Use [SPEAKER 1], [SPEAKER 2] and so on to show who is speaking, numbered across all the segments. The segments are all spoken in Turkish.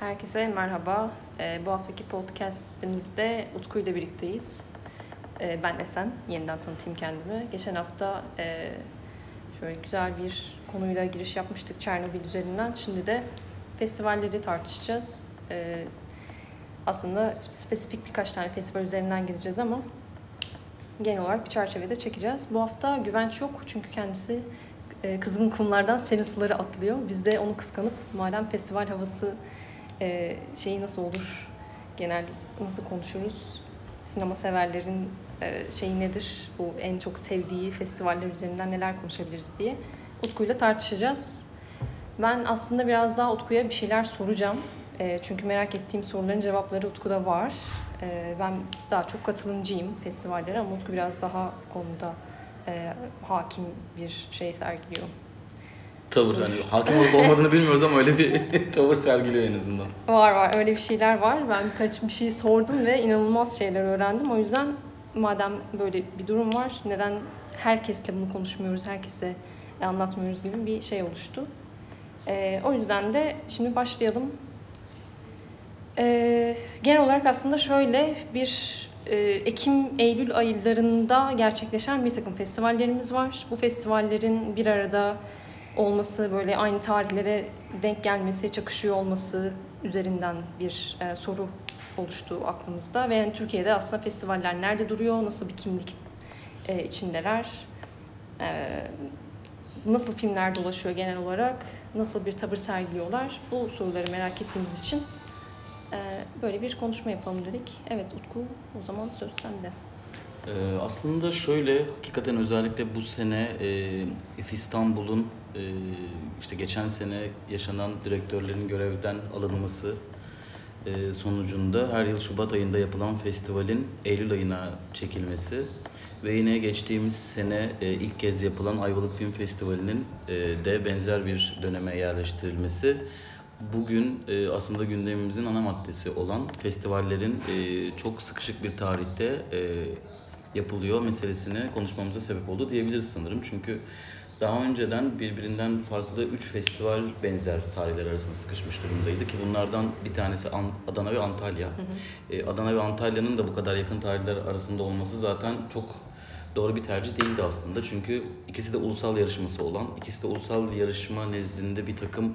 [SPEAKER 1] Herkese merhaba. Ee, bu haftaki podcastimizde Utku ile birlikteyiz. Ee, ben Esen, yeniden tanıtayım kendimi. Geçen hafta e, şöyle güzel bir konuyla giriş yapmıştık Çernobil üzerinden. Şimdi de festivalleri tartışacağız. Ee, aslında spesifik birkaç tane festival üzerinden gideceğiz ama genel olarak bir çerçevede çekeceğiz. Bu hafta Güvenç yok çünkü kendisi e, kızgın kumlardan serin suları atlıyor. Biz de onu kıskanıp madem festival havası e, şeyi nasıl olur, genel nasıl konuşuruz, sinema severlerin e, şeyi nedir, bu en çok sevdiği festivaller üzerinden neler konuşabiliriz diye Utku'yla tartışacağız. Ben aslında biraz daha Utku'ya bir şeyler soracağım. E, çünkü merak ettiğim soruların cevapları Utku'da var. E, ben daha çok katılımcıyım festivallere ama Utku biraz daha bu konuda e, hakim bir şey sergiliyor.
[SPEAKER 2] Tavır hani hakim olup olmadığını bilmiyoruz ama öyle bir tavır sergiliyor en azından.
[SPEAKER 1] Var var öyle bir şeyler var. Ben birkaç bir şey sordum ve inanılmaz şeyler öğrendim. O yüzden madem böyle bir durum var neden herkesle bunu konuşmuyoruz, herkese anlatmıyoruz gibi bir şey oluştu. Ee, o yüzden de şimdi başlayalım. Ee, genel olarak aslında şöyle bir e, Ekim-Eylül aylarında gerçekleşen bir takım festivallerimiz var. Bu festivallerin bir arada olması, böyle aynı tarihlere denk gelmesi, çakışıyor olması üzerinden bir e, soru oluştu aklımızda. Ve yani Türkiye'de aslında festivaller nerede duruyor, nasıl bir kimlik e, içindeler, e, nasıl filmler dolaşıyor genel olarak, nasıl bir tavır sergiliyorlar bu soruları merak ettiğimiz için e, böyle bir konuşma yapalım dedik. Evet Utku o zaman söz sende.
[SPEAKER 2] Ee, aslında şöyle hakikaten özellikle bu sene e, İstanbul'un e, işte geçen sene yaşanan direktörlerin görevden alınması e, sonucunda her yıl Şubat ayında yapılan festivalin Eylül ayına çekilmesi ve yine geçtiğimiz sene e, ilk kez yapılan Ayvalık Film Festivali'nin e, de benzer bir döneme yerleştirilmesi bugün e, aslında gündemimizin ana maddesi olan festivallerin e, çok sıkışık bir tarihte e, yapılıyor meselesini konuşmamıza sebep oldu diyebiliriz sanırım. Çünkü daha önceden birbirinden farklı 3 festival benzer tarihler arasında sıkışmış durumdaydı ki bunlardan bir tanesi An- Adana ve Antalya. E, Adana ve Antalya'nın da bu kadar yakın tarihler arasında olması zaten çok doğru bir tercih değildi aslında. Çünkü ikisi de ulusal yarışması olan, ikisi de ulusal yarışma nezdinde bir takım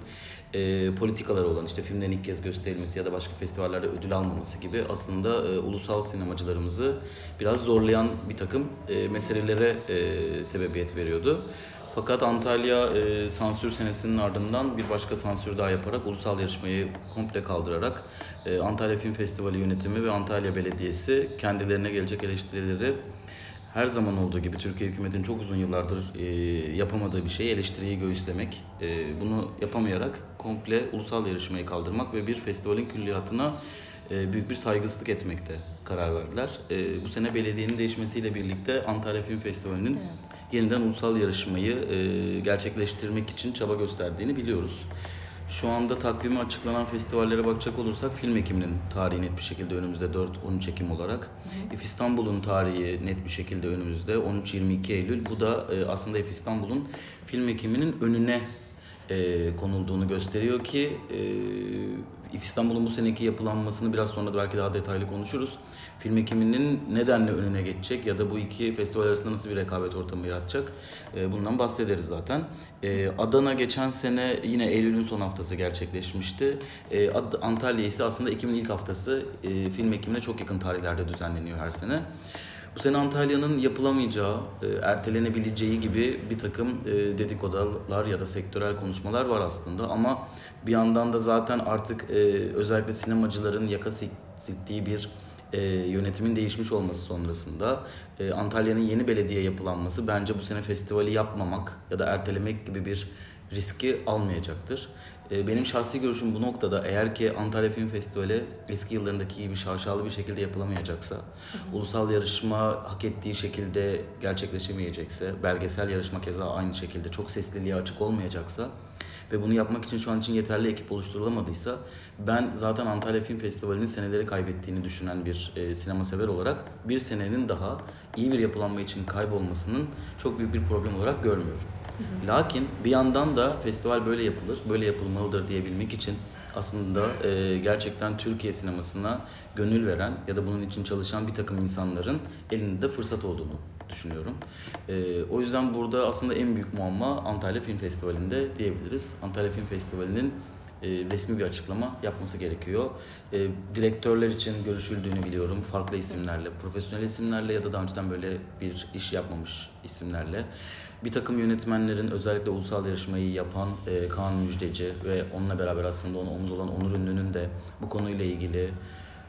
[SPEAKER 2] e, politikalar olan işte filmlerin ilk kez gösterilmesi ya da başka festivallerde ödül almaması gibi aslında e, ulusal sinemacılarımızı biraz zorlayan bir takım e, meselelere e, sebebiyet veriyordu. Fakat Antalya e, sansür senesinin ardından bir başka sansür daha yaparak ulusal yarışmayı komple kaldırarak e, Antalya Film Festivali yönetimi ve Antalya Belediyesi kendilerine gelecek eleştirileri her zaman olduğu gibi Türkiye hükümetin çok uzun yıllardır e, yapamadığı bir şey eleştiriyi göğüslemek. E, bunu yapamayarak komple ulusal yarışmayı kaldırmak ve bir festivalin külliyatına e, büyük bir saygısızlık etmekte karar verdiler. E, bu sene belediyenin değişmesiyle birlikte Antalya Film Festivali'nin yeniden ulusal yarışmayı e, gerçekleştirmek için çaba gösterdiğini biliyoruz. Şu anda takvimi açıklanan festivallere bakacak olursak Film Ekim'in tarihi net bir şekilde önümüzde 4-13 Ekim olarak. If İstanbul'un tarihi net bir şekilde önümüzde 13-22 Eylül. Bu da e, aslında If İstanbul'un Film Ekim'inin önüne e, konulduğunu gösteriyor ki e, İstanbul'un bu seneki yapılanmasını biraz sonra da belki daha detaylı konuşuruz. Film ekiminin nedenle önüne geçecek ya da bu iki festival arasında nasıl bir rekabet ortamı yaratacak e, bundan bahsederiz zaten. E, Adana geçen sene yine Eylül'ün son haftası gerçekleşmişti. E, Antalya ise aslında Ekim'in ilk haftası e, film ekimine çok yakın tarihlerde düzenleniyor her sene. Bu sene Antalya'nın yapılamayacağı, e, ertelenebileceği gibi bir takım e, dedikodalar ya da sektörel konuşmalar var aslında. Ama bir yandan da zaten artık e, özellikle sinemacıların yaka sildiği bir e, yönetimin değişmiş olması sonrasında e, Antalya'nın yeni belediye yapılanması bence bu sene festivali yapmamak ya da ertelemek gibi bir riski almayacaktır. E, Benim şahsi görüşüm bu noktada eğer ki Antalya Film Festivali eski yıllarındaki gibi şaşalı bir şekilde yapılamayacaksa, ulusal yarışma hak ettiği şekilde gerçekleşemeyecekse, belgesel yarışma keza aynı şekilde çok sesliliğe açık olmayacaksa ve bunu yapmak için şu an için yeterli ekip oluşturulamadıysa ben zaten Antalya Film Festivali'nin seneleri kaybettiğini düşünen bir e, sinema sever olarak bir senenin daha iyi bir yapılanma için kaybolmasının çok büyük bir problem olarak görmüyorum. Lakin bir yandan da festival böyle yapılır, böyle yapılmalıdır diyebilmek için aslında e, gerçekten Türkiye sinemasına gönül veren ya da bunun için çalışan bir takım insanların elinde de fırsat olduğunu düşünüyorum. E, o yüzden burada aslında en büyük muamma Antalya Film Festivali'nde diyebiliriz. Antalya Film Festivali'nin e, resmi bir açıklama yapması gerekiyor. E, direktörler için görüşüldüğünü biliyorum. Farklı isimlerle, profesyonel isimlerle ya da daha önceden böyle bir iş yapmamış isimlerle. Bir takım yönetmenlerin özellikle ulusal yarışmayı yapan e, Kaan Müjdeci ve onunla beraber aslında ona omuz olan Onur Ünlü'nün de bu konuyla ilgili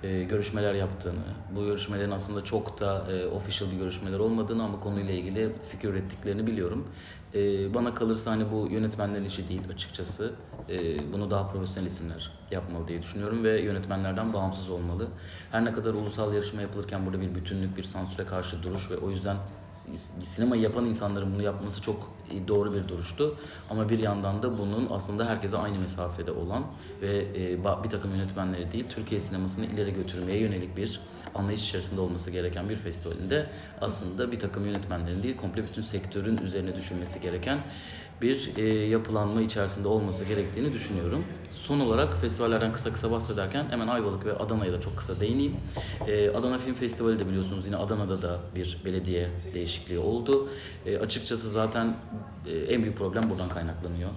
[SPEAKER 2] e, görüşmeler yaptığını, bu görüşmelerin aslında çok da e, official bir görüşmeler olmadığını ama konuyla ilgili fikir ürettiklerini biliyorum. E, bana kalırsa hani bu yönetmenlerin işi değil açıkçası. E, bunu daha profesyonel isimler yapmalı diye düşünüyorum ve yönetmenlerden bağımsız olmalı. Her ne kadar ulusal yarışma yapılırken burada bir bütünlük, bir sansüre karşı duruş ve o yüzden sinemayı yapan insanların bunu yapması çok doğru bir duruştu. Ama bir yandan da bunun aslında herkese aynı mesafede olan ve e, bir takım yönetmenleri değil, Türkiye sinemasını ileri götürmeye yönelik bir anlayış içerisinde olması gereken bir festivalinde aslında bir takım yönetmenlerin değil, komple bütün sektörün üzerine düşünmesi gereken bir e, yapılanma içerisinde olması gerektiğini düşünüyorum. Son olarak festivallerden kısa kısa bahsederken hemen Ayvalık ve Adana'ya da çok kısa değineyim. E, Adana Film Festivali de biliyorsunuz yine Adana'da da bir belediye değişikliği oldu. E, açıkçası zaten e, en büyük problem buradan kaynaklanıyor.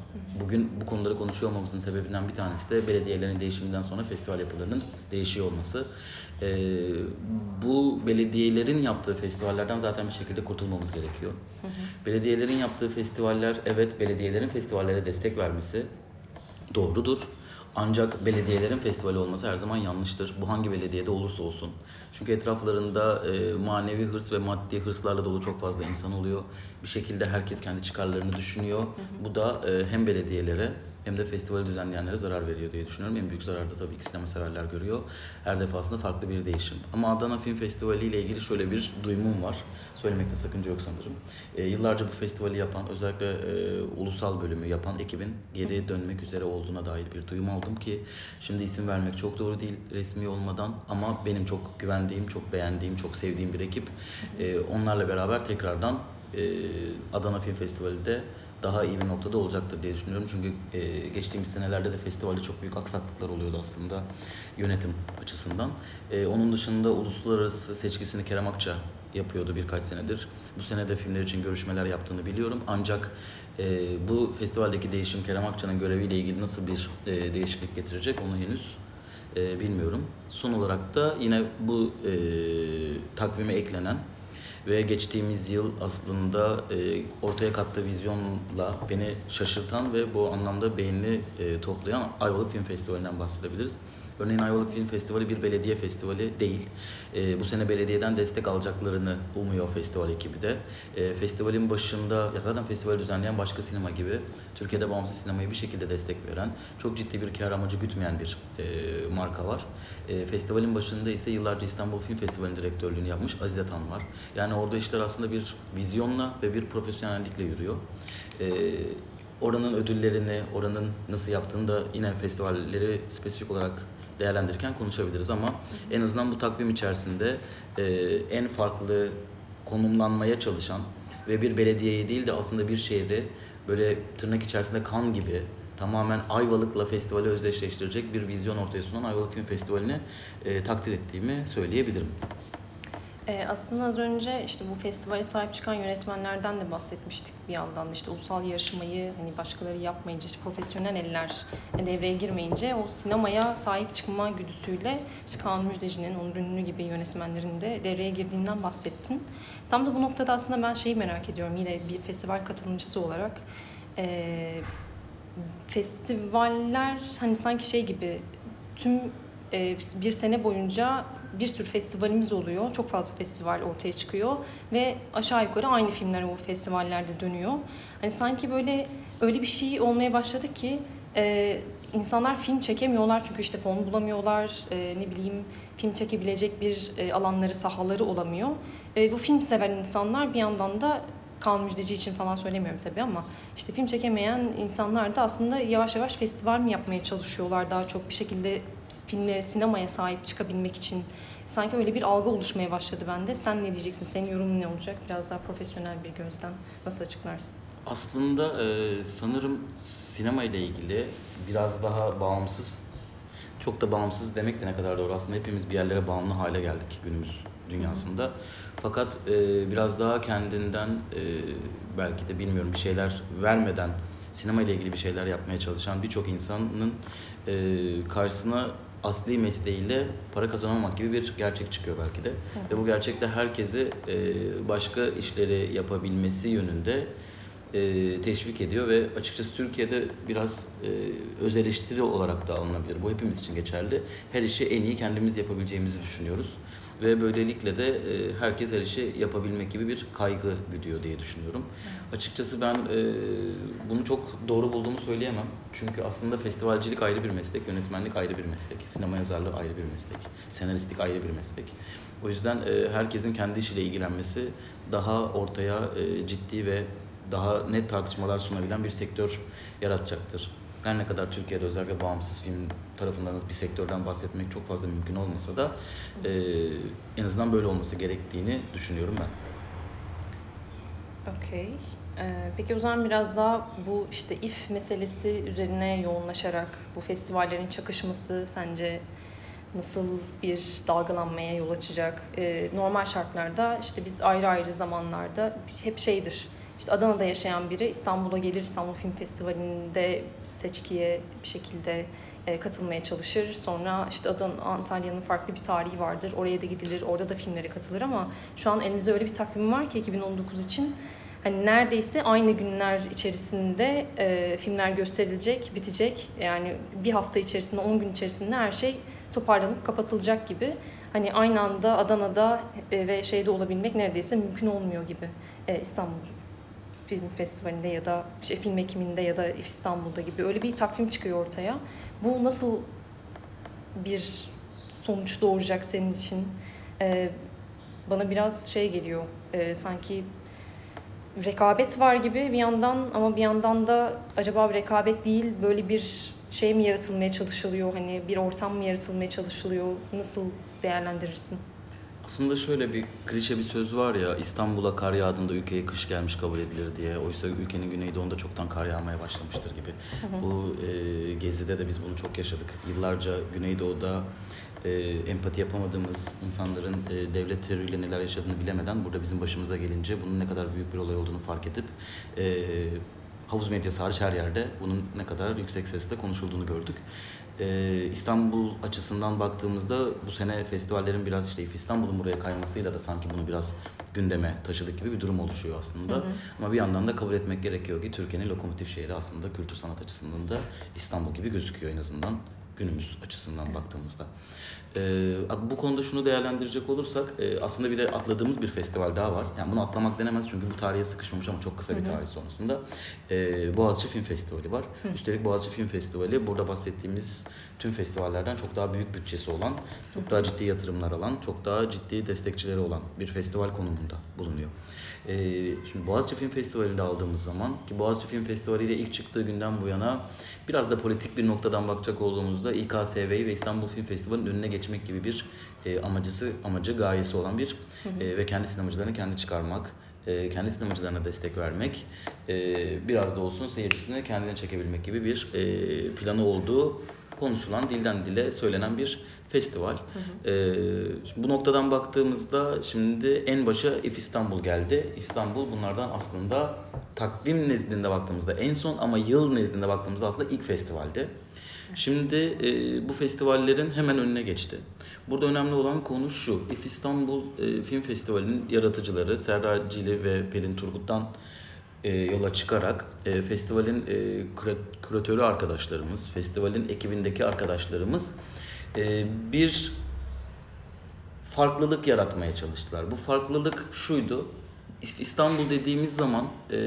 [SPEAKER 2] Bugün bu konuları konuşuyor olmamızın sebebinden bir tanesi de belediyelerin değişiminden sonra festival yapılarının değişiyor olması. E, bu belediyelerin yaptığı festivallerden zaten bir şekilde kurtulmamız gerekiyor. Hı hı. Belediyelerin yaptığı festivaller evet belediyelerin festivallere destek vermesi doğrudur. Ancak belediyelerin festivali olması her zaman yanlıştır. Bu hangi belediyede olursa olsun. Çünkü etraflarında e, manevi hırs ve maddi hırslarla dolu çok fazla insan oluyor. Bir şekilde herkes kendi çıkarlarını düşünüyor. Bu da e, hem belediyelere hem de festivali düzenleyenlere zarar veriyor diye düşünüyorum. En büyük zarar da tabii ki sinema severler görüyor. Her defasında farklı bir değişim. Ama Adana Film Festivali ile ilgili şöyle bir duyumum var. Söylemekte sakınca yok sanırım. E, yıllarca bu festivali yapan, özellikle e, ulusal bölümü yapan ekibin geri dönmek üzere olduğuna dair bir duyum aldım ki şimdi isim vermek çok doğru değil resmi olmadan ama benim çok güvendiğim, çok beğendiğim, çok sevdiğim bir ekip. E, onlarla beraber tekrardan e, Adana Film Festivali'de daha iyi bir noktada olacaktır diye düşünüyorum. Çünkü e, geçtiğimiz senelerde de festivalde çok büyük aksaklıklar oluyordu aslında yönetim açısından. E, onun dışında uluslararası seçkisini Kerem Akça yapıyordu birkaç senedir. Bu sene de filmler için görüşmeler yaptığını biliyorum. Ancak e, bu festivaldeki değişim Kerem Akça'nın göreviyle ilgili nasıl bir e, değişiklik getirecek onu henüz e, bilmiyorum. Son olarak da yine bu e, takvime eklenen ve geçtiğimiz yıl aslında e, ortaya kattığı vizyonla beni şaşırtan ve bu anlamda beğeni e, toplayan Ayvalık Film Festivali'nden bahsedebiliriz. Örneğin Ayvalık Film Festivali bir belediye festivali değil. E, bu sene belediyeden destek alacaklarını umuyor festival ekibi de. E, festivalin başında, ya zaten festivali düzenleyen başka sinema gibi Türkiye'de bağımsız sinemayı bir şekilde destek veren, çok ciddi bir kar amacı gütmeyen bir e, marka var. E, festivalin başında ise yıllarca İstanbul Film Festivali'nin direktörlüğünü yapmış Azize Tan var. Yani orada işler aslında bir vizyonla ve bir profesyonellikle yürüyor. E, oranın ödüllerini, oranın nasıl yaptığını da yine festivalleri spesifik olarak değerlendirirken konuşabiliriz ama en azından bu takvim içerisinde e, en farklı konumlanmaya çalışan ve bir belediyeyi değil de aslında bir şehri böyle tırnak içerisinde kan gibi tamamen Ayvalık'la festivali özdeşleştirecek bir vizyon ortaya sunan Ayvalık Film Festivali'ni e, takdir ettiğimi söyleyebilirim.
[SPEAKER 1] E, aslında az önce işte bu festivale sahip çıkan yönetmenlerden de bahsetmiştik bir yandan. işte ulusal yarışmayı hani başkaları yapmayınca, işte profesyonel eller devreye girmeyince o sinemaya sahip çıkma güdüsüyle işte Kaan Müjdeci'nin, Onur Ünlü gibi yönetmenlerin de devreye girdiğinden bahsettin. Tam da bu noktada aslında ben şeyi merak ediyorum yine bir festival katılımcısı olarak. E, festivaller hani sanki şey gibi tüm e, bir sene boyunca bir sürü festivalimiz oluyor. Çok fazla festival ortaya çıkıyor ve aşağı yukarı aynı filmler o festivallerde dönüyor. Hani sanki böyle öyle bir şey olmaya başladı ki e, insanlar film çekemiyorlar çünkü işte fon bulamıyorlar. E, ne bileyim film çekebilecek bir e, alanları, sahaları olamıyor. E, bu film seven insanlar bir yandan da Kaan Müjdeci için falan söylemiyorum tabii ama işte film çekemeyen insanlar da aslında yavaş yavaş festival mi yapmaya çalışıyorlar daha çok bir şekilde filmlere, sinemaya sahip çıkabilmek için. Sanki öyle bir algı oluşmaya başladı bende. Sen ne diyeceksin? Senin yorumun ne olacak? Biraz daha profesyonel bir gözden nasıl açıklarsın?
[SPEAKER 2] Aslında e, sanırım sinema ile ilgili biraz daha bağımsız, çok da bağımsız demek de ne kadar doğru. Aslında hepimiz bir yerlere bağımlı hale geldik günümüz dünyasında. Fakat e, biraz daha kendinden e, belki de bilmiyorum bir şeyler vermeden sinema ile ilgili bir şeyler yapmaya çalışan birçok insanın e, karşısına asli mesleğiyle para kazanamamak gibi bir gerçek çıkıyor belki de. Ve bu gerçekte herkesi e, başka işleri yapabilmesi yönünde e, teşvik ediyor ve açıkçası Türkiye'de biraz e, öz eleştiri olarak da alınabilir. Bu hepimiz için geçerli. Her işi en iyi kendimiz yapabileceğimizi düşünüyoruz. Ve böylelikle de e, herkes her işi yapabilmek gibi bir kaygı güdüyor diye düşünüyorum. Açıkçası ben e, bunu çok doğru bulduğumu söyleyemem. Çünkü aslında festivalcilik ayrı bir meslek, yönetmenlik ayrı bir meslek, sinema yazarlığı ayrı bir meslek, senaristlik ayrı bir meslek. O yüzden e, herkesin kendi işiyle ilgilenmesi daha ortaya e, ciddi ve daha net tartışmalar sunabilen bir sektör yaratacaktır. Her ne kadar Türkiye'de özellikle bağımsız film tarafından bir sektörden bahsetmek çok fazla mümkün olmasa da e, en azından böyle olması gerektiğini düşünüyorum ben.
[SPEAKER 1] Okey. Ee, peki o zaman biraz daha bu işte if meselesi üzerine yoğunlaşarak bu festivallerin çakışması sence nasıl bir dalgalanmaya yol açacak? Ee, normal şartlarda işte biz ayrı ayrı zamanlarda hep şeydir. İşte Adana'da yaşayan biri İstanbul'a gelir İstanbul Film Festivali'nde seçkiye bir şekilde e, katılmaya çalışır. Sonra işte Adana, Antalya'nın farklı bir tarihi vardır. Oraya da gidilir, orada da filmlere katılır ama şu an elimizde öyle bir takvim var ki 2019 için hani neredeyse aynı günler içerisinde e, filmler gösterilecek, bitecek. Yani bir hafta içerisinde, 10 gün içerisinde her şey toparlanıp kapatılacak gibi. Hani aynı anda Adana'da e, ve şeyde olabilmek neredeyse mümkün olmuyor gibi. E, İstanbul Film Festivali'nde ya da şey, film ekiminde ya da İstanbul'da gibi öyle bir takvim çıkıyor ortaya. Bu nasıl bir sonuç doğuracak senin için? E, bana biraz şey geliyor, e, sanki rekabet var gibi bir yandan ama bir yandan da acaba rekabet değil böyle bir şey mi yaratılmaya çalışılıyor hani bir ortam mı yaratılmaya çalışılıyor nasıl değerlendirirsin?
[SPEAKER 2] Aslında şöyle bir klişe bir söz var ya İstanbul'a kar yağdığında ülkeye kış gelmiş kabul edilir diye. Oysa ülkenin güneydoğunda çoktan kar yağmaya başlamıştır gibi. Bu e, gezide de biz bunu çok yaşadık. Yıllarca Güneydoğu'da e, empati yapamadığımız insanların e, devlet terörüyle neler yaşadığını bilemeden burada bizim başımıza gelince bunun ne kadar büyük bir olay olduğunu fark edip e, havuz medyası hariç her yerde bunun ne kadar yüksek sesle konuşulduğunu gördük. Ee, İstanbul açısından baktığımızda bu sene festivallerin biraz işte İstanbul'un buraya kaymasıyla da sanki bunu biraz gündeme taşıdık gibi bir durum oluşuyor aslında. Hı hı. Ama bir yandan da kabul etmek gerekiyor ki Türkiye'nin lokomotif şehri aslında kültür sanat açısından da İstanbul gibi gözüküyor en azından günümüz açısından evet. baktığımızda. Ee, bu konuda şunu değerlendirecek olursak e, aslında bir de atladığımız bir festival daha var. Yani bunu atlamak denemez çünkü bu tarihe sıkışmamış ama çok kısa bir tarih sonrasında. Ee, Boğaziçi Film Festivali var. Hı. Üstelik Boğaziçi Film Festivali burada bahsettiğimiz tüm festivallerden çok daha büyük bütçesi olan, çok daha ciddi yatırımlar alan, çok daha ciddi destekçileri olan bir festival konumunda bulunuyor. Ee, şimdi Boğaziçi Film Festivali'nde aldığımız zaman ki Boğaziçi Film Festivali ile ilk çıktığı günden bu yana biraz da politik bir noktadan bakacak olduğumuzda İKSV'yi ve İstanbul Film Festivali'nin önüne geçmek gibi bir e, amacısı, amacı, gayesi olan bir E, ve kendi sinemacılarını kendi çıkarmak, e, kendi sinemacılarına destek vermek, e, biraz da olsun seyircisini kendine çekebilmek gibi bir e, planı olduğu konuşulan, dilden dile söylenen bir festival. Hı hı. Ee, bu noktadan baktığımızda şimdi en başa If İstanbul geldi. If İstanbul bunlardan aslında takvim nezdinde baktığımızda en son ama yıl nezdinde baktığımızda aslında ilk festivaldi. Şimdi e, bu festivallerin hemen önüne geçti. Burada önemli olan konu şu. If İstanbul e, Film Festivali'nin yaratıcıları Serra Cili ve Pelin Turgut'tan e, yola çıkarak e, festivalin e, küratörü arkadaşlarımız, festivalin ekibindeki arkadaşlarımız e, bir farklılık yaratmaya çalıştılar. Bu farklılık şuydu. İstanbul dediğimiz zaman e,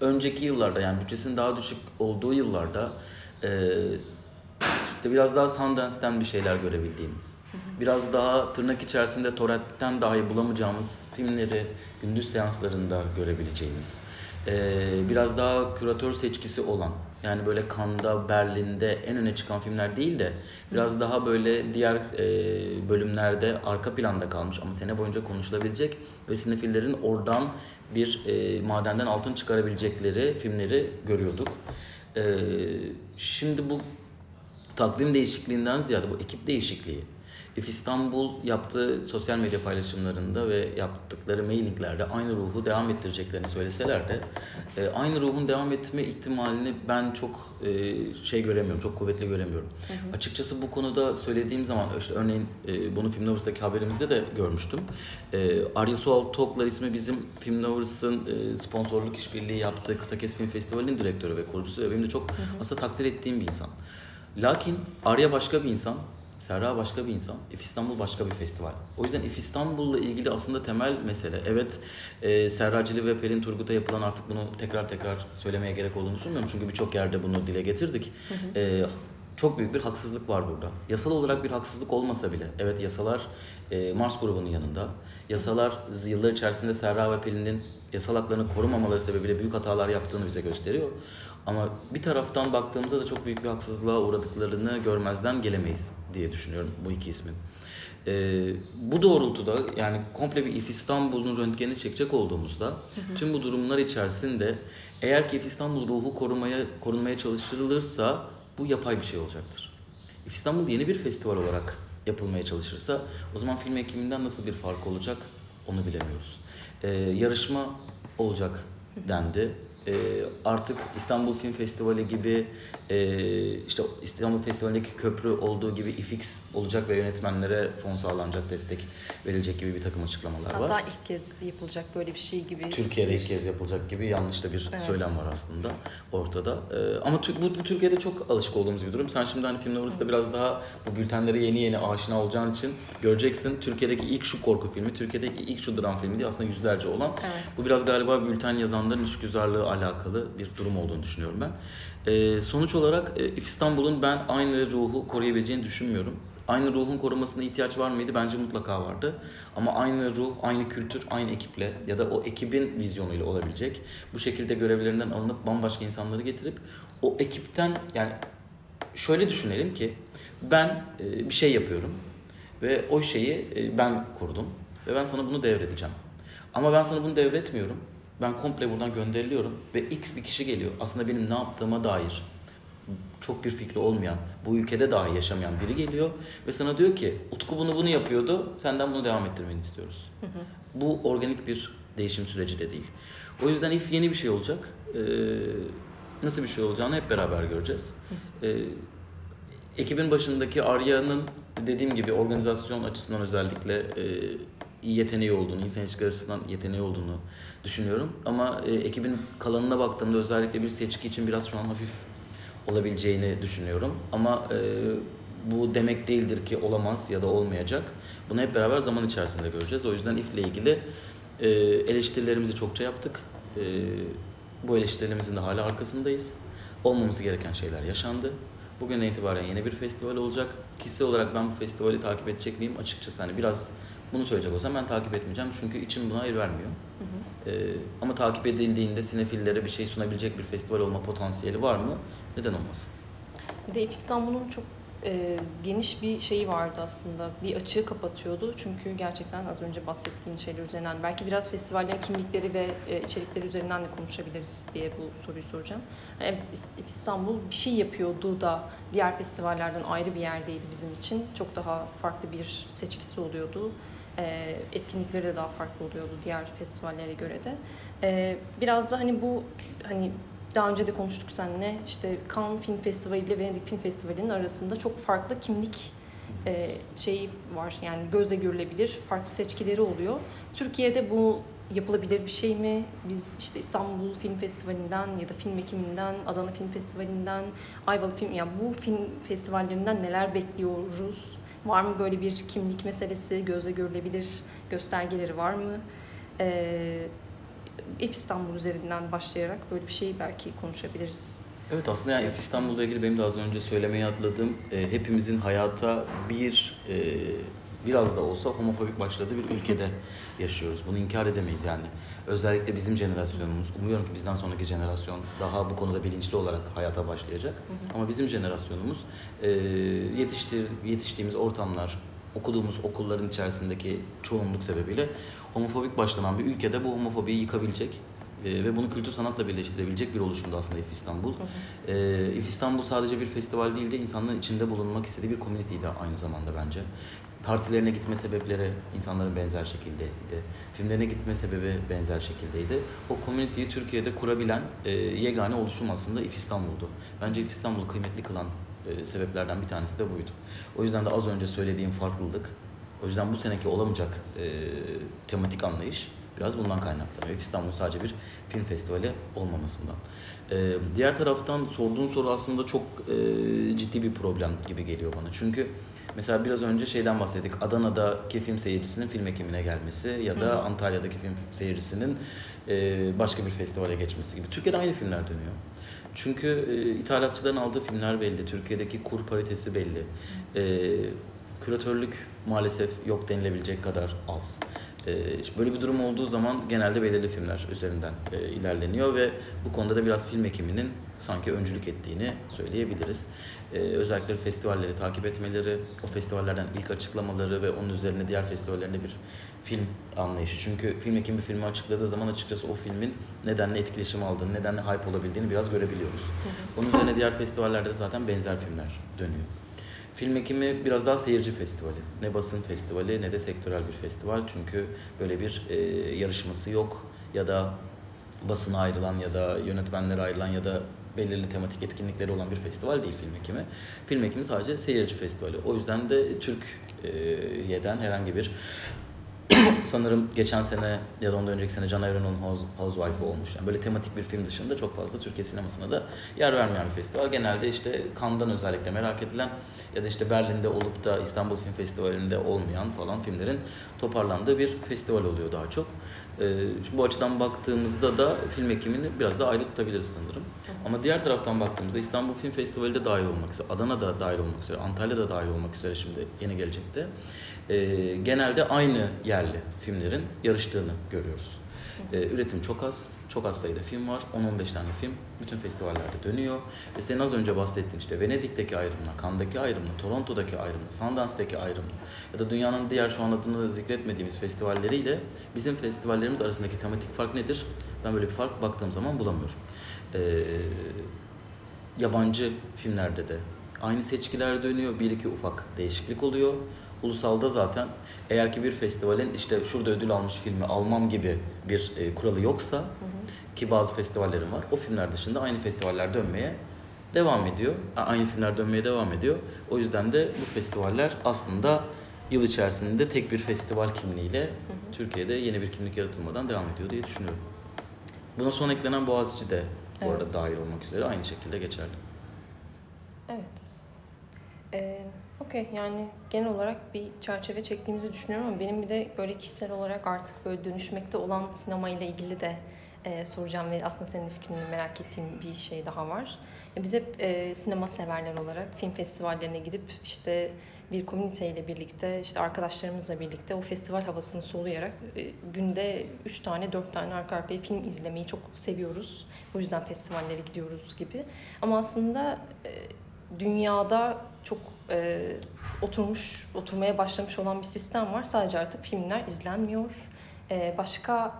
[SPEAKER 2] önceki yıllarda yani bütçesinin daha düşük olduğu yıllarda e, işte biraz daha Sundance'ten bir şeyler görebildiğimiz, biraz daha tırnak içerisinde Torrent'ten dahi bulamayacağımız filmleri gündüz seanslarında görebileceğimiz, e, biraz daha küratör seçkisi olan Yani böyle Cannes'da, Berlin'de en öne çıkan filmler değil de biraz daha böyle diğer e, bölümlerde arka planda kalmış ama sene boyunca konuşulabilecek ve sinefillerin oradan bir madenden altın çıkarabilecekleri filmleri görüyorduk. E, şimdi bu takvim değişikliğinden ziyade bu ekip değişikliği. If İstanbul yaptığı sosyal medya paylaşımlarında ve yaptıkları mailinglerde aynı ruhu devam ettireceklerini söyleseler de e, aynı ruhun devam etme ihtimalini ben çok e, şey göremiyorum, çok kuvvetli göremiyorum. Hı hı. Açıkçası bu konuda söylediğim zaman işte örneğin e, bunu Film Lovers'daki haberimizde de görmüştüm. E, Arya Sual Toklar ismi bizim Film Lovers'ın e, sponsorluk işbirliği yaptığı Kısa Kes Film Festivali'nin direktörü ve kurucusu ve benim de çok hı hı. aslında takdir ettiğim bir insan. Lakin Arya başka bir insan, Serra başka bir insan, If İstanbul başka bir festival. O yüzden If İstanbul'la ilgili aslında temel mesele, evet e, Serra Cili ve Pelin Turgut'a yapılan artık bunu tekrar tekrar söylemeye gerek olduğunu düşünmüyorum. Çünkü birçok yerde bunu dile getirdik. Hı hı. E, çok büyük bir haksızlık var burada. Yasal olarak bir haksızlık olmasa bile, evet yasalar e, Mars grubunun yanında. Yasalar yıllar içerisinde Serra ve Pelin'in yasal haklarını korumamaları sebebiyle büyük hatalar yaptığını bize gösteriyor. Ama bir taraftan baktığımızda da çok büyük bir haksızlığa uğradıklarını görmezden gelemeyiz diye düşünüyorum bu iki ismin. Ee, bu doğrultuda yani komple bir İF İstanbul'un röntgenini çekecek olduğumuzda hı hı. tüm bu durumlar içerisinde eğer ki İF İstanbul ruhu korumaya korunmaya çalışılırsa bu yapay bir şey olacaktır. İF İstanbul yeni bir festival olarak yapılmaya çalışırsa o zaman film ekiminden nasıl bir fark olacak onu bilemiyoruz. Ee, yarışma olacak dendi e, artık İstanbul Film Festivali gibi e, işte İstanbul Festivali'ndeki köprü olduğu gibi IFIX olacak ve yönetmenlere fon sağlanacak, destek verilecek gibi bir takım açıklamalar
[SPEAKER 1] Hatta
[SPEAKER 2] var.
[SPEAKER 1] Hatta ilk kez yapılacak böyle bir şey gibi.
[SPEAKER 2] Türkiye'de ilk kez yapılacak gibi yanlış da bir evet. söylem var aslında ortada. E, ama bu, bu Türkiye'de çok alışık olduğumuz bir durum. Sen şimdi hani Film Lovers'ta biraz daha bu bültenlere yeni yeni aşina olacağın için göreceksin. Türkiye'deki ilk şu korku filmi, Türkiye'deki ilk şu dram filmi diye aslında yüzlerce olan. Evet. Bu biraz galiba bülten yazanların işgüzarlığı alakalı bir durum olduğunu düşünüyorum ben. E, sonuç olarak e, İstanbul'un ben aynı ruhu koruyabileceğini düşünmüyorum. Aynı ruhun korumasına ihtiyaç var mıydı? Bence mutlaka vardı. Ama aynı ruh, aynı kültür, aynı ekiple ya da o ekibin vizyonuyla olabilecek. Bu şekilde görevlerinden alınıp bambaşka insanları getirip o ekipten yani şöyle düşünelim ki ben e, bir şey yapıyorum ve o şeyi e, ben kurdum ve ben sana bunu devredeceğim. Ama ben sana bunu devretmiyorum ben komple buradan gönderiliyorum ve X bir kişi geliyor. Aslında benim ne yaptığıma dair çok bir fikri olmayan, bu ülkede dahi yaşamayan biri geliyor ve sana diyor ki Utku bunu bunu yapıyordu, senden bunu devam ettirmeni istiyoruz. Hı hı. Bu organik bir değişim süreci de değil. O yüzden if yeni bir şey olacak. Ee, nasıl bir şey olacağını hep beraber göreceğiz. Ee, ekibin başındaki Arya'nın dediğim gibi organizasyon açısından özellikle e, yeteneği olduğunu, insan ilişkileri açısından yeteneği olduğunu düşünüyorum. Ama e, ekibin kalanına baktığımda özellikle bir seçki için biraz şu an hafif olabileceğini düşünüyorum. Ama e, bu demek değildir ki olamaz ya da olmayacak. Bunu hep beraber zaman içerisinde göreceğiz. O yüzden İF'le ilgili e, eleştirilerimizi çokça yaptık. E, bu eleştirilerimizin de hala arkasındayız. Olmaması gereken şeyler yaşandı. Bugün itibaren yeni bir festival olacak. Kişisel olarak ben bu festivali takip edecek miyim? Açıkçası hani biraz bunu söyleyecek olsam ben takip etmeyeceğim. Çünkü içim buna hayır vermiyor. Hı hı. Ee, ama takip edildiğinde sinefillere bir şey sunabilecek bir festival olma potansiyeli var mı? Neden olmasın?
[SPEAKER 1] Bir de İstanbul'un çok e, geniş bir şeyi vardı aslında. Bir açığı kapatıyordu. Çünkü gerçekten az önce bahsettiğin şeyler üzerinden belki biraz festivallerin kimlikleri ve e, içerikleri üzerinden de konuşabiliriz diye bu soruyu soracağım. Evet İstanbul bir şey yapıyordu da diğer festivallerden ayrı bir yerdeydi bizim için. Çok daha farklı bir seçkisi oluyordu e, etkinlikleri de daha farklı oluyordu diğer festivallere göre de. E, biraz da hani bu hani daha önce de konuştuk seninle işte Cannes Film Festivali ile Venedik Film Festivali'nin arasında çok farklı kimlik e, şeyi var yani gözle görülebilir farklı seçkileri oluyor. Türkiye'de bu yapılabilir bir şey mi? Biz işte İstanbul Film Festivali'nden ya da film ekiminden, Adana Film Festivali'nden, Ayvalık Film yani bu film festivallerinden neler bekliyoruz? Var mı böyle bir kimlik meselesi, gözle görülebilir göstergeleri var mı? Ee, F İstanbul üzerinden başlayarak böyle bir şey belki konuşabiliriz.
[SPEAKER 2] Evet aslında yani F İstanbul'la ilgili benim de az önce söylemeye atladığım e, hepimizin hayata bir e, biraz da olsa homofobik başladığı bir ülkede yaşıyoruz. Bunu inkar edemeyiz yani. Özellikle bizim jenerasyonumuz, umuyorum ki bizden sonraki jenerasyon daha bu konuda bilinçli olarak hayata başlayacak. Ama bizim jenerasyonumuz e, yetiştir, yetiştiğimiz ortamlar, okuduğumuz okulların içerisindeki çoğunluk sebebiyle homofobik başlanan bir ülkede bu homofobiyi yıkabilecek e, ve bunu kültür sanatla birleştirebilecek bir oluşumdu aslında İF İstanbul. E, İF İstanbul sadece bir festival değil de insanların içinde bulunmak istediği bir komüniteydi aynı zamanda bence. Partilerine gitme sebepleri insanların benzer şekildeydi. Filmlerine gitme sebebi benzer şekildeydi. O komüniteyi Türkiye'de kurabilen e, yegane oluşum aslında İF İstanbul'du. Bence İF İstanbul'u kıymetli kılan e, sebeplerden bir tanesi de buydu. O yüzden de az önce söylediğim farklılık, o yüzden bu seneki olamayacak e, tematik anlayış biraz bundan kaynaklanıyor. İF İstanbul sadece bir film festivali olmamasından. E, diğer taraftan sorduğun soru aslında çok e, ciddi bir problem gibi geliyor bana. Çünkü mesela biraz önce şeyden bahsettik. Adana'daki film seyircisinin film ekimine gelmesi ya da
[SPEAKER 1] Hı.
[SPEAKER 2] Antalya'daki film seyircisinin e, başka bir festivale geçmesi gibi. Türkiye'de aynı filmler dönüyor. Çünkü e, ithalatçıların aldığı filmler belli, Türkiye'deki kur paritesi belli. E, küratörlük maalesef yok denilebilecek kadar az. E, işte böyle bir durum olduğu zaman genelde belirli filmler üzerinden e, ilerleniyor ve bu konuda da biraz film ekiminin sanki öncülük ettiğini söyleyebiliriz. E, özellikle festivalleri takip etmeleri, o festivallerden ilk açıklamaları ve onun üzerine diğer festivallerinde bir film anlayışı. Çünkü film ekimi bir filmi açıkladığı zaman açıkçası o filmin nedenle etkileşim aldığını, nedenle hype olabildiğini biraz görebiliyoruz. Onun üzerine diğer festivallerde de zaten benzer filmler dönüyor. Film ekimi biraz daha seyirci festivali. Ne basın festivali ne de sektörel bir festival. Çünkü böyle bir e, yarışması yok ya da basına ayrılan ya da yönetmenlere ayrılan ya da belirli tematik etkinlikleri olan bir festival değil film ekimi. Film ekimi sadece seyirci festivali. O yüzden de Türkiye'den herhangi bir sanırım geçen sene ya da ondan önceki sene Can Evren'in House, Housewife olmuş. Yani böyle tematik bir film dışında çok fazla Türkiye sinemasına da yer vermeyen bir festival. Genelde işte Cannes'dan özellikle merak edilen ya da işte Berlin'de olup da İstanbul Film Festivali'nde olmayan falan filmlerin toparlandığı bir festival oluyor daha çok. Ee, şimdi bu açıdan baktığımızda da film ekimini biraz daha ayrı tutabiliriz sanırım. Ama diğer taraftan baktığımızda İstanbul Film Festivali de dahil olmak üzere, Adana'da dahil olmak üzere, Antalya'da dahil olmak üzere şimdi yeni gelecekte. Ee, genelde aynı yerli filmlerin yarıştığını görüyoruz. Ee, üretim çok az, çok az sayıda film var. 10-15 tane film bütün festivallerde dönüyor. Ve senin az önce bahsettiğin işte Venedik'teki ayrımla, Cannes'daki ayrımla, Toronto'daki ayrımla, Sundance'daki ayrımla ya da dünyanın diğer şu an adını zikretmediğimiz festivalleriyle bizim festivallerimiz arasındaki tematik fark nedir? Ben böyle bir fark baktığım zaman bulamıyorum. Ee, yabancı filmlerde de aynı seçkiler dönüyor. Bir iki ufak değişiklik oluyor. Ulusalda zaten eğer ki bir festivalin işte şurada ödül almış filmi almam gibi bir e, kuralı yoksa ki bazı festivallerin var. O filmler dışında aynı festivaller dönmeye devam ediyor. Aynı filmler dönmeye devam ediyor. O yüzden de bu festivaller aslında yıl içerisinde tek bir festival kimliğiyle Türkiye'de yeni bir kimlik yaratılmadan devam ediyor diye düşünüyorum. Buna son eklenen Boğaziçi de bu
[SPEAKER 1] Evet.
[SPEAKER 2] arada dahil olmak üzere aynı şekilde geçerli.
[SPEAKER 1] Evet. Ee, Okey yani genel olarak bir çerçeve çektiğimizi düşünüyorum ama benim bir de böyle kişisel olarak artık böyle dönüşmekte olan sinema ile ilgili de e, soracağım ve aslında senin fikrini merak ettiğim bir şey daha var. Ya Biz hep e, sinema severler olarak film festivallerine gidip işte bir komüniteyle birlikte işte arkadaşlarımızla birlikte o festival havasını soluyarak e, günde 3 tane 4 tane arka arkaya film izlemeyi çok seviyoruz. Bu yüzden festivallere gidiyoruz gibi. Ama aslında e, dünyada çok e, oturmuş, oturmaya başlamış olan bir sistem var. Sadece artık filmler izlenmiyor. E, başka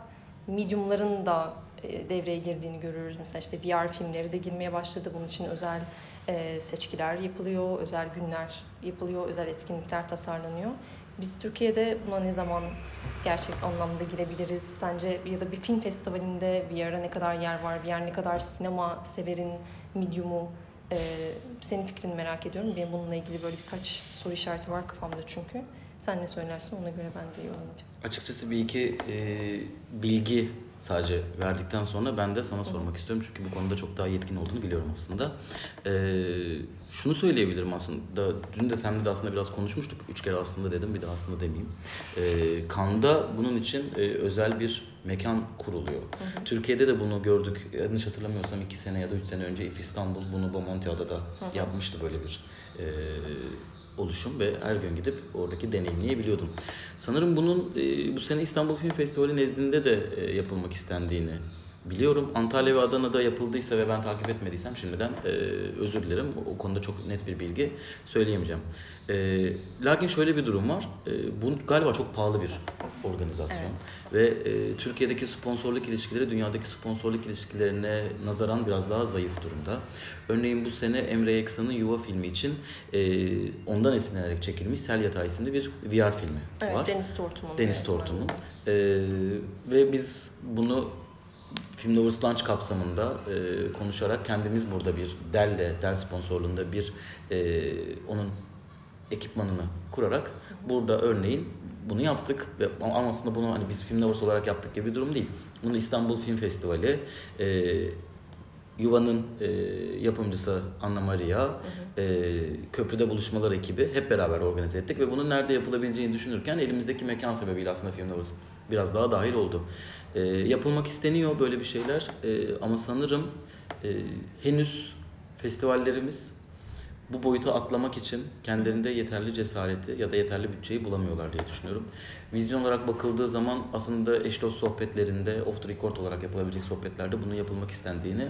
[SPEAKER 1] mediumların da e, devreye girdiğini görüyoruz. Mesela işte VR filmleri de girmeye başladı. Bunun için özel e, seçkiler yapılıyor, özel günler yapılıyor, özel etkinlikler tasarlanıyor. Biz Türkiye'de buna ne zaman gerçek anlamda girebiliriz? Sence ya da bir film festivalinde VR'a ne kadar yer var? VR ne kadar sinema severin medium'u ee, senin fikrini merak ediyorum. Benim bununla ilgili böyle birkaç soru işareti var kafamda çünkü. Sen ne söylersin ona göre ben de yorumlayacağım.
[SPEAKER 2] Açıkçası bir iki e, bilgi sadece verdikten sonra ben de sana sormak istiyorum. Çünkü bu konuda çok daha yetkin olduğunu biliyorum aslında. E, şunu söyleyebilirim aslında. Dün de seninle de aslında biraz konuşmuştuk. Üç kere aslında dedim bir de aslında demeyeyim. E, Kanda bunun için e, özel bir mekan kuruluyor. Türkiye'de de bunu gördük. Yanlış hatırlamıyorsam iki sene ya da üç sene önce İF İstanbul bunu Bomontia'da da yapmıştı böyle bir e, oluşum ve her gün gidip oradaki deneyimleyebiliyordum. Sanırım bunun e, bu sene İstanbul Film Festivali nezdinde de e, yapılmak istendiğini biliyorum. Antalya ve Adana'da yapıldıysa ve ben takip etmediysem şimdiden e, özür dilerim. O konuda çok net bir bilgi söyleyemeyeceğim. E, lakin şöyle bir durum var. E, bu galiba çok pahalı bir organizasyon.
[SPEAKER 1] Evet.
[SPEAKER 2] Ve e, Türkiye'deki sponsorluk ilişkileri dünyadaki sponsorluk ilişkilerine nazaran biraz daha zayıf durumda. Örneğin bu sene Emre Eksan'ın Yuva filmi için e, ondan esinlenerek çekilmiş Sel Yatağı isimli bir VR filmi
[SPEAKER 1] Evet,
[SPEAKER 2] var.
[SPEAKER 1] Deniz Tortum'un.
[SPEAKER 2] Deniz. Tortum'un. E, ve biz bunu Film Lovers Lunch kapsamında e, konuşarak kendimiz burada bir Dell'le, Dell sponsorluğunda bir e, onun ekipmanını kurarak burada örneğin bunu yaptık ve ama aslında bunu hani biz Film Lovers olarak yaptık gibi bir durum değil. Bunu İstanbul Film Festivali, e, Yuva'nın e, yapımcısı Anna Maria, e, Köprüde Buluşmalar ekibi hep beraber organize ettik ve bunun nerede yapılabileceğini düşünürken elimizdeki mekan sebebiyle aslında Film Lovers biraz daha dahil oldu. E, yapılmak isteniyor böyle bir şeyler e, ama sanırım e, henüz festivallerimiz bu boyuta atlamak için kendilerinde yeterli cesareti ya da yeterli bütçeyi bulamıyorlar diye düşünüyorum. Vizyon olarak bakıldığı zaman aslında eş dost sohbetlerinde, off the record olarak yapılabilecek sohbetlerde bunun yapılmak istendiğini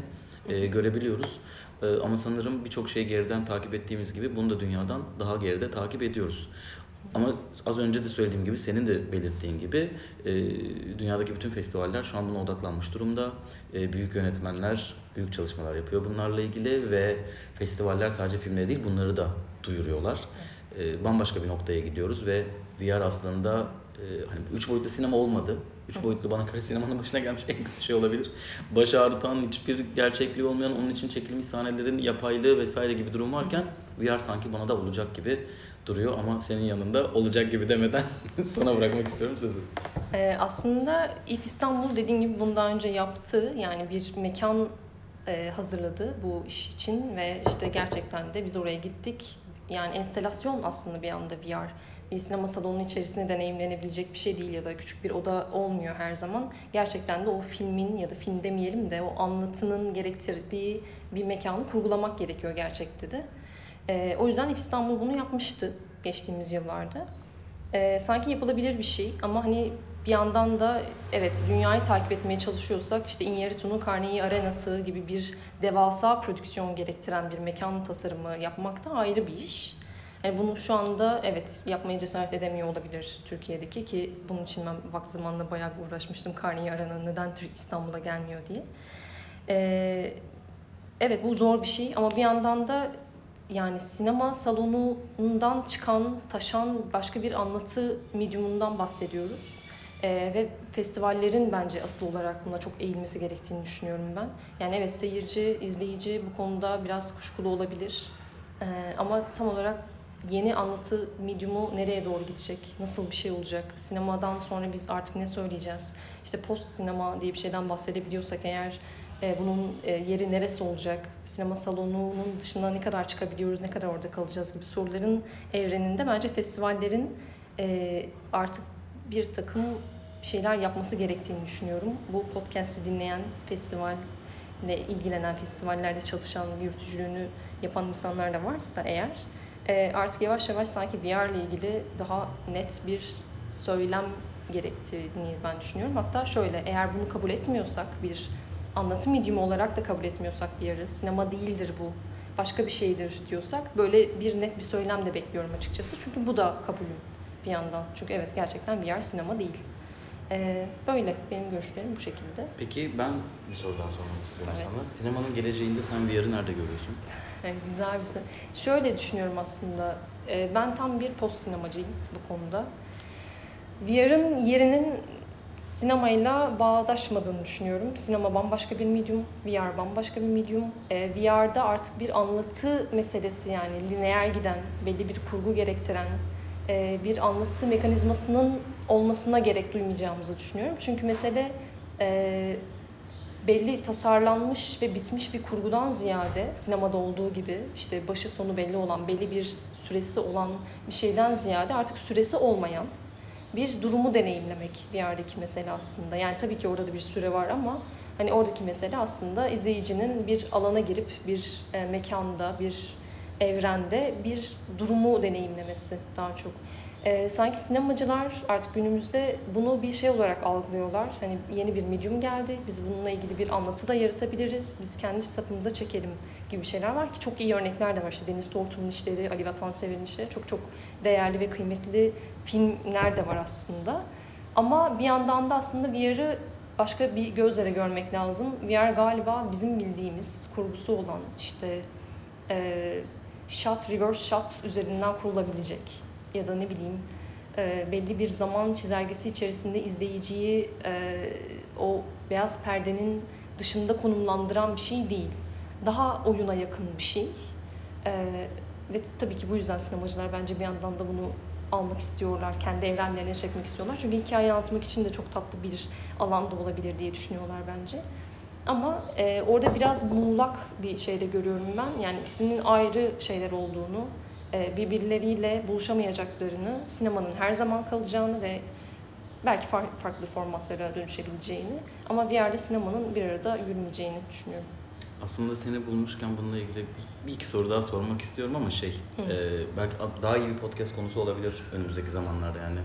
[SPEAKER 2] e, görebiliyoruz. E, ama sanırım birçok şey geriden takip ettiğimiz gibi bunu da dünyadan daha geride takip ediyoruz. Ama az önce de söylediğim gibi senin de belirttiğin gibi e, dünyadaki bütün festivaller şu an buna odaklanmış durumda. E, büyük yönetmenler büyük çalışmalar yapıyor bunlarla ilgili ve festivaller sadece filmleri değil bunları da duyuruyorlar. E, bambaşka bir noktaya gidiyoruz ve VR aslında e, hani üç boyutlu sinema olmadı. Üç boyutlu bana göre sinemanın başına gelmiş en kötü şey olabilir. Baş ağrıtan, hiçbir gerçekliği olmayan, onun için çekilmiş sahnelerin yapaylığı vesaire gibi durum varken VR sanki bana da olacak gibi duruyor ama senin yanında olacak gibi demeden sana bırakmak istiyorum sözü.
[SPEAKER 1] Ee, aslında İF İstanbul dediğin gibi bundan önce yaptı. Yani bir mekan e, hazırladı bu iş için ve işte gerçekten de biz oraya gittik. Yani enstelasyon aslında bir anda VR. Bir sinema salonunun içerisinde deneyimlenebilecek bir şey değil ya da küçük bir oda olmuyor her zaman. Gerçekten de o filmin ya da film demeyelim de o anlatının gerektirdiği bir mekanı kurgulamak gerekiyor gerçekte de. Ee, o yüzden İstanbul bunu yapmıştı geçtiğimiz yıllarda. Ee, sanki yapılabilir bir şey ama hani bir yandan da evet dünyayı takip etmeye çalışıyorsak işte Iñárritu'nun Carnegie Arenası gibi bir devasa prodüksiyon gerektiren bir mekan tasarımı yapmak da ayrı bir iş. Yani bunu şu anda evet yapmaya cesaret edemiyor olabilir Türkiye'deki ki bunun için ben vakti zamanında bayağı bir uğraşmıştım Carnegie Arena neden Türk İstanbul'a gelmiyor diye. Ee, evet bu zor bir şey ama bir yandan da yani sinema salonundan çıkan, taşan başka bir anlatı medyumundan bahsediyoruz. Ee, ve festivallerin bence asıl olarak buna çok eğilmesi gerektiğini düşünüyorum ben. Yani evet seyirci, izleyici bu konuda biraz kuşkulu olabilir. Ee, ama tam olarak yeni anlatı medyumu nereye doğru gidecek? Nasıl bir şey olacak? Sinemadan sonra biz artık ne söyleyeceğiz? İşte post sinema diye bir şeyden bahsedebiliyorsak eğer e, bunun e, yeri neresi olacak? Sinema salonunun dışında ne kadar çıkabiliyoruz? Ne kadar orada kalacağız gibi soruların evreninde bence festivallerin e, artık bir takım şeyler yapması gerektiğini düşünüyorum. Bu podcast'i dinleyen festivalle ilgilenen, festivallerde çalışan, yürütücülüğünü yapan insanlar da varsa eğer artık yavaş yavaş sanki VR ile ilgili daha net bir söylem gerektiğini ben düşünüyorum. Hatta şöyle eğer bunu kabul etmiyorsak bir anlatım medyumu olarak da kabul etmiyorsak bir yarı sinema değildir bu başka bir şeydir diyorsak böyle bir net bir söylem de bekliyorum açıkçası. Çünkü bu da kabulüm bir yandan. Çünkü evet gerçekten VR sinema değil. Ee, böyle benim görüşlerim bu şekilde.
[SPEAKER 2] Peki ben bir soru daha sormak istiyorum
[SPEAKER 1] Evet.
[SPEAKER 2] sana. Sinemanın geleceğinde sen VR'ı nerede görüyorsun?
[SPEAKER 1] Yani güzel bir soru. Şöyle düşünüyorum aslında. Ee, ben tam bir post sinemacıyım bu konuda. VR'ın yerinin sinemayla bağdaşmadığını düşünüyorum. Sinema bambaşka bir medium, VR bambaşka bir medium. Ee, VR'da artık bir anlatı meselesi yani lineer giden, belli bir kurgu gerektiren e, bir anlatı mekanizmasının olmasına gerek duymayacağımızı düşünüyorum. Çünkü mesele e, belli tasarlanmış ve bitmiş bir kurgudan ziyade sinemada olduğu gibi işte başı sonu belli olan, belli bir süresi olan bir şeyden ziyade artık süresi olmayan bir durumu deneyimlemek bir yerdeki mesele aslında. Yani tabii ki orada da bir süre var ama hani oradaki mesele aslında izleyicinin bir alana girip bir e, mekanda, bir evrende bir durumu deneyimlemesi daha çok. Ee, sanki sinemacılar artık günümüzde bunu bir şey olarak algılıyorlar. Hani yeni bir medium geldi, biz bununla ilgili bir anlatı da yaratabiliriz, biz kendi sapımıza çekelim gibi şeyler var ki çok iyi örnekler de var. İşte Deniz Tortum'un işleri, Ali Vatansever'in işleri çok çok değerli ve kıymetli filmler de var aslında. Ama bir yandan da aslında VR'ı başka bir gözle de görmek lazım. VR galiba bizim bildiğimiz kurgusu olan işte e, shot, reverse shot üzerinden kurulabilecek ya da ne bileyim e, belli bir zaman çizelgesi içerisinde izleyiciyi e, o beyaz perdenin dışında konumlandıran bir şey değil. Daha oyuna yakın bir şey. E, ve tabii ki bu yüzden sinemacılar bence bir yandan da bunu almak istiyorlar. Kendi evrenlerine çekmek istiyorlar. Çünkü hikaye anlatmak için de çok tatlı bir alan da olabilir diye düşünüyorlar bence. Ama e, orada biraz muğlak bir şey de görüyorum ben. Yani ikisinin ayrı şeyler olduğunu, e, birbirleriyle buluşamayacaklarını, sinemanın her zaman kalacağını ve belki far- farklı formatlara dönüşebileceğini ama VR'de sinemanın bir arada yürümeyeceğini düşünüyorum.
[SPEAKER 2] Aslında seni bulmuşken bununla ilgili bir, bir iki soru daha sormak istiyorum ama şey,
[SPEAKER 1] Hı.
[SPEAKER 2] e, belki daha iyi bir podcast konusu olabilir önümüzdeki zamanlarda yani.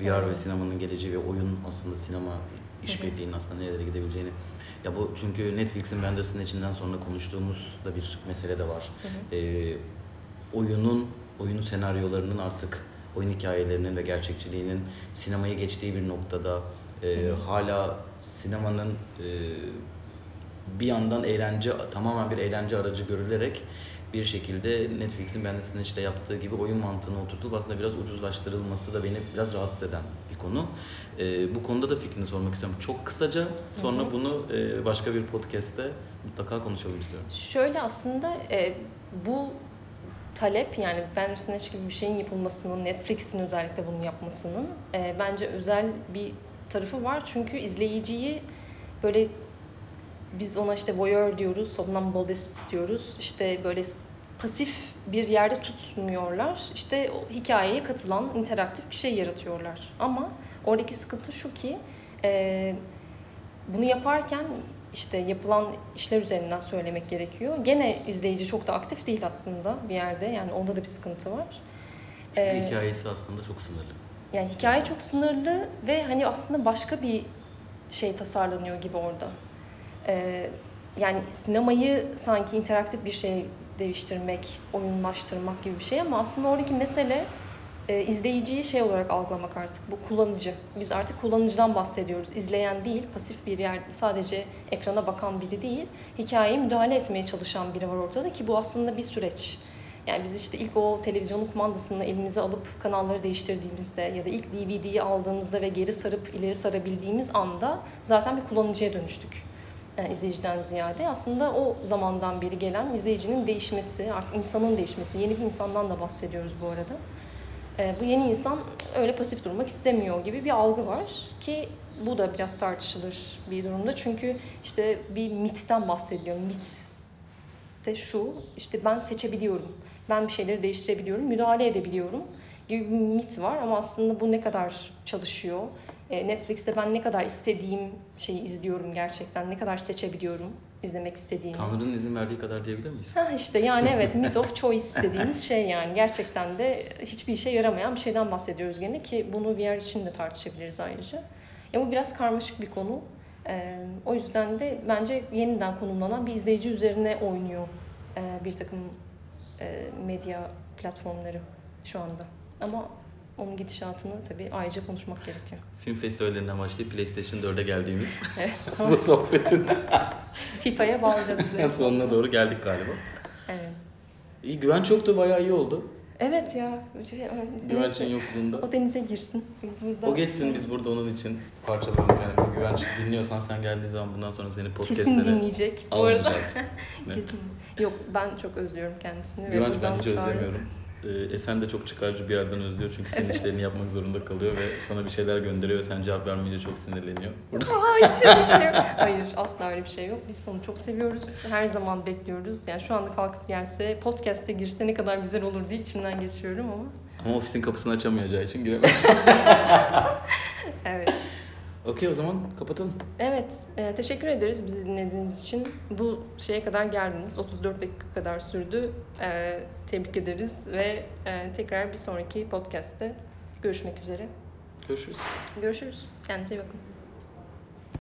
[SPEAKER 2] VR ve sinemanın geleceği ve oyun aslında sinema işbirliğinin aslında nerelere gidebileceğini. Ya bu çünkü Netflix'in Bandersnatch'inden sonra konuştuğumuz da bir mesele de var.
[SPEAKER 1] Hı hı.
[SPEAKER 2] E, oyunun, oyunun senaryolarının artık oyun hikayelerinin ve gerçekçiliğinin sinemaya geçtiği bir noktada e, hala sinemanın e, bir yandan eğlence tamamen bir eğlence aracı görülerek bir şekilde Netflix'in Bandersnatch'te yaptığı gibi oyun mantığını oturtup aslında biraz ucuzlaştırılması da beni biraz rahatsız eden bir konu. E, bu konuda da fikrini sormak istiyorum. Çok kısaca sonra
[SPEAKER 1] Hı hı.
[SPEAKER 2] bunu e, başka bir podcast'te mutlaka konuşalım istiyorum.
[SPEAKER 1] Şöyle aslında e, bu talep yani Bandersnatch gibi bir şeyin yapılmasının, Netflix'in özellikle bunu yapmasının e, bence özel bir tarafı var. Çünkü izleyiciyi böyle biz ona işte voyeur diyoruz, somnambulist diyoruz. İşte böyle pasif bir yerde tutmuyorlar. İşte o hikayeye katılan interaktif bir şey yaratıyorlar. Ama oradaki sıkıntı şu ki e, bunu yaparken işte yapılan işler üzerinden söylemek gerekiyor. Gene izleyici çok da aktif değil aslında bir yerde. Yani onda da bir sıkıntı var. Ee,
[SPEAKER 2] Hikayesi aslında çok sınırlı.
[SPEAKER 1] yani hikaye çok sınırlı ve hani aslında başka bir şey tasarlanıyor gibi orada. Ee, yani sinemayı sanki interaktif bir şey değiştirmek, oyunlaştırmak gibi bir şey ama aslında oradaki mesele e, izleyiciyi şey olarak algılamak artık. Bu kullanıcı. Biz artık kullanıcıdan bahsediyoruz. İzleyen değil, pasif bir yer, sadece ekrana bakan biri değil, hikayeye müdahale etmeye çalışan biri var ortada ki bu aslında bir süreç. Yani biz işte ilk o televizyonun kumandasını elimize alıp kanalları değiştirdiğimizde ya da ilk DVD'yi aldığımızda ve geri sarıp ileri sarabildiğimiz anda zaten bir kullanıcıya dönüştük. Yani izleyiciden ziyade aslında o zamandan beri gelen izleyicinin değişmesi, artık insanın değişmesi, yeni bir insandan da bahsediyoruz bu arada. Ee, bu yeni insan öyle pasif durmak istemiyor gibi bir algı var ki bu da biraz tartışılır bir durumda. Çünkü işte bir mitten bahsediyor. Mit de şu, işte ben seçebiliyorum, ben bir şeyleri değiştirebiliyorum, müdahale edebiliyorum gibi bir mit var ama aslında bu ne kadar çalışıyor? E, Netflix'te ben ne kadar istediğim şeyi izliyorum gerçekten, ne kadar seçebiliyorum izlemek istediğimi.
[SPEAKER 2] Tanrı'nın izin verdiği kadar diyebilir miyiz?
[SPEAKER 1] Ha işte yani evet myth of choice dediğimiz şey yani gerçekten de hiçbir işe yaramayan bir şeyden bahsediyoruz gene ki bunu VR için de tartışabiliriz ayrıca. Ya bu biraz karmaşık bir konu. Ee, o yüzden de bence yeniden konumlanan bir izleyici üzerine oynuyor e, bir takım e, medya platformları şu anda. Ama onun gidişatını tabii ayrıca konuşmak gerekiyor.
[SPEAKER 2] Film festivallerinden başlayıp PlayStation 4'e geldiğimiz
[SPEAKER 1] Evet,
[SPEAKER 2] bu sohbetin
[SPEAKER 1] FIFA'ya bağlayacağız.
[SPEAKER 2] sonuna doğru geldik galiba.
[SPEAKER 1] Evet.
[SPEAKER 2] İyi, güvenç yoktu bayağı iyi oldu.
[SPEAKER 1] Evet ya.
[SPEAKER 2] Güvenç'in yokluğunda.
[SPEAKER 1] O denize girsin. Biz burada.
[SPEAKER 2] O geçsin biz burada onun için parçalayalım kendimizi. Güvenç dinliyorsan sen geldiğin zaman bundan sonra seni
[SPEAKER 1] Kesin
[SPEAKER 2] podcastlere
[SPEAKER 1] dinleyecek bu arada.
[SPEAKER 2] Evet.
[SPEAKER 1] Kesin. Yok ben çok özlüyorum kendisini. ve
[SPEAKER 2] Güvenç ben hiç özlemiyorum. Ee, Esen de çok çıkarcı bir yerden özlüyor çünkü senin
[SPEAKER 1] Evet.
[SPEAKER 2] işlerini yapmak zorunda kalıyor ve sana bir şeyler gönderiyor ve sen cevap vermeyince çok sinirleniyor.
[SPEAKER 1] Öyle bir şey yok. Hayır asla öyle bir şey yok. Biz onu çok seviyoruz. Her zaman bekliyoruz. Yani şu anda kalkıp gelse, podcast'e girse ne kadar güzel olur diye içimden geçiyorum ama.
[SPEAKER 2] ama ofisin kapısını açamayacağı için giremez.
[SPEAKER 1] Evet.
[SPEAKER 2] Okey o zaman kapatalım.
[SPEAKER 1] Evet, e, teşekkür ederiz bizi dinlediğiniz için. Bu şeye kadar geldiniz. 34 dakika kadar sürdü. E, tebrik ederiz ve e, tekrar bir sonraki podcast'te görüşmek üzere.
[SPEAKER 2] Görüşürüz.
[SPEAKER 1] Görüşürüz. Kendinize iyi bakın.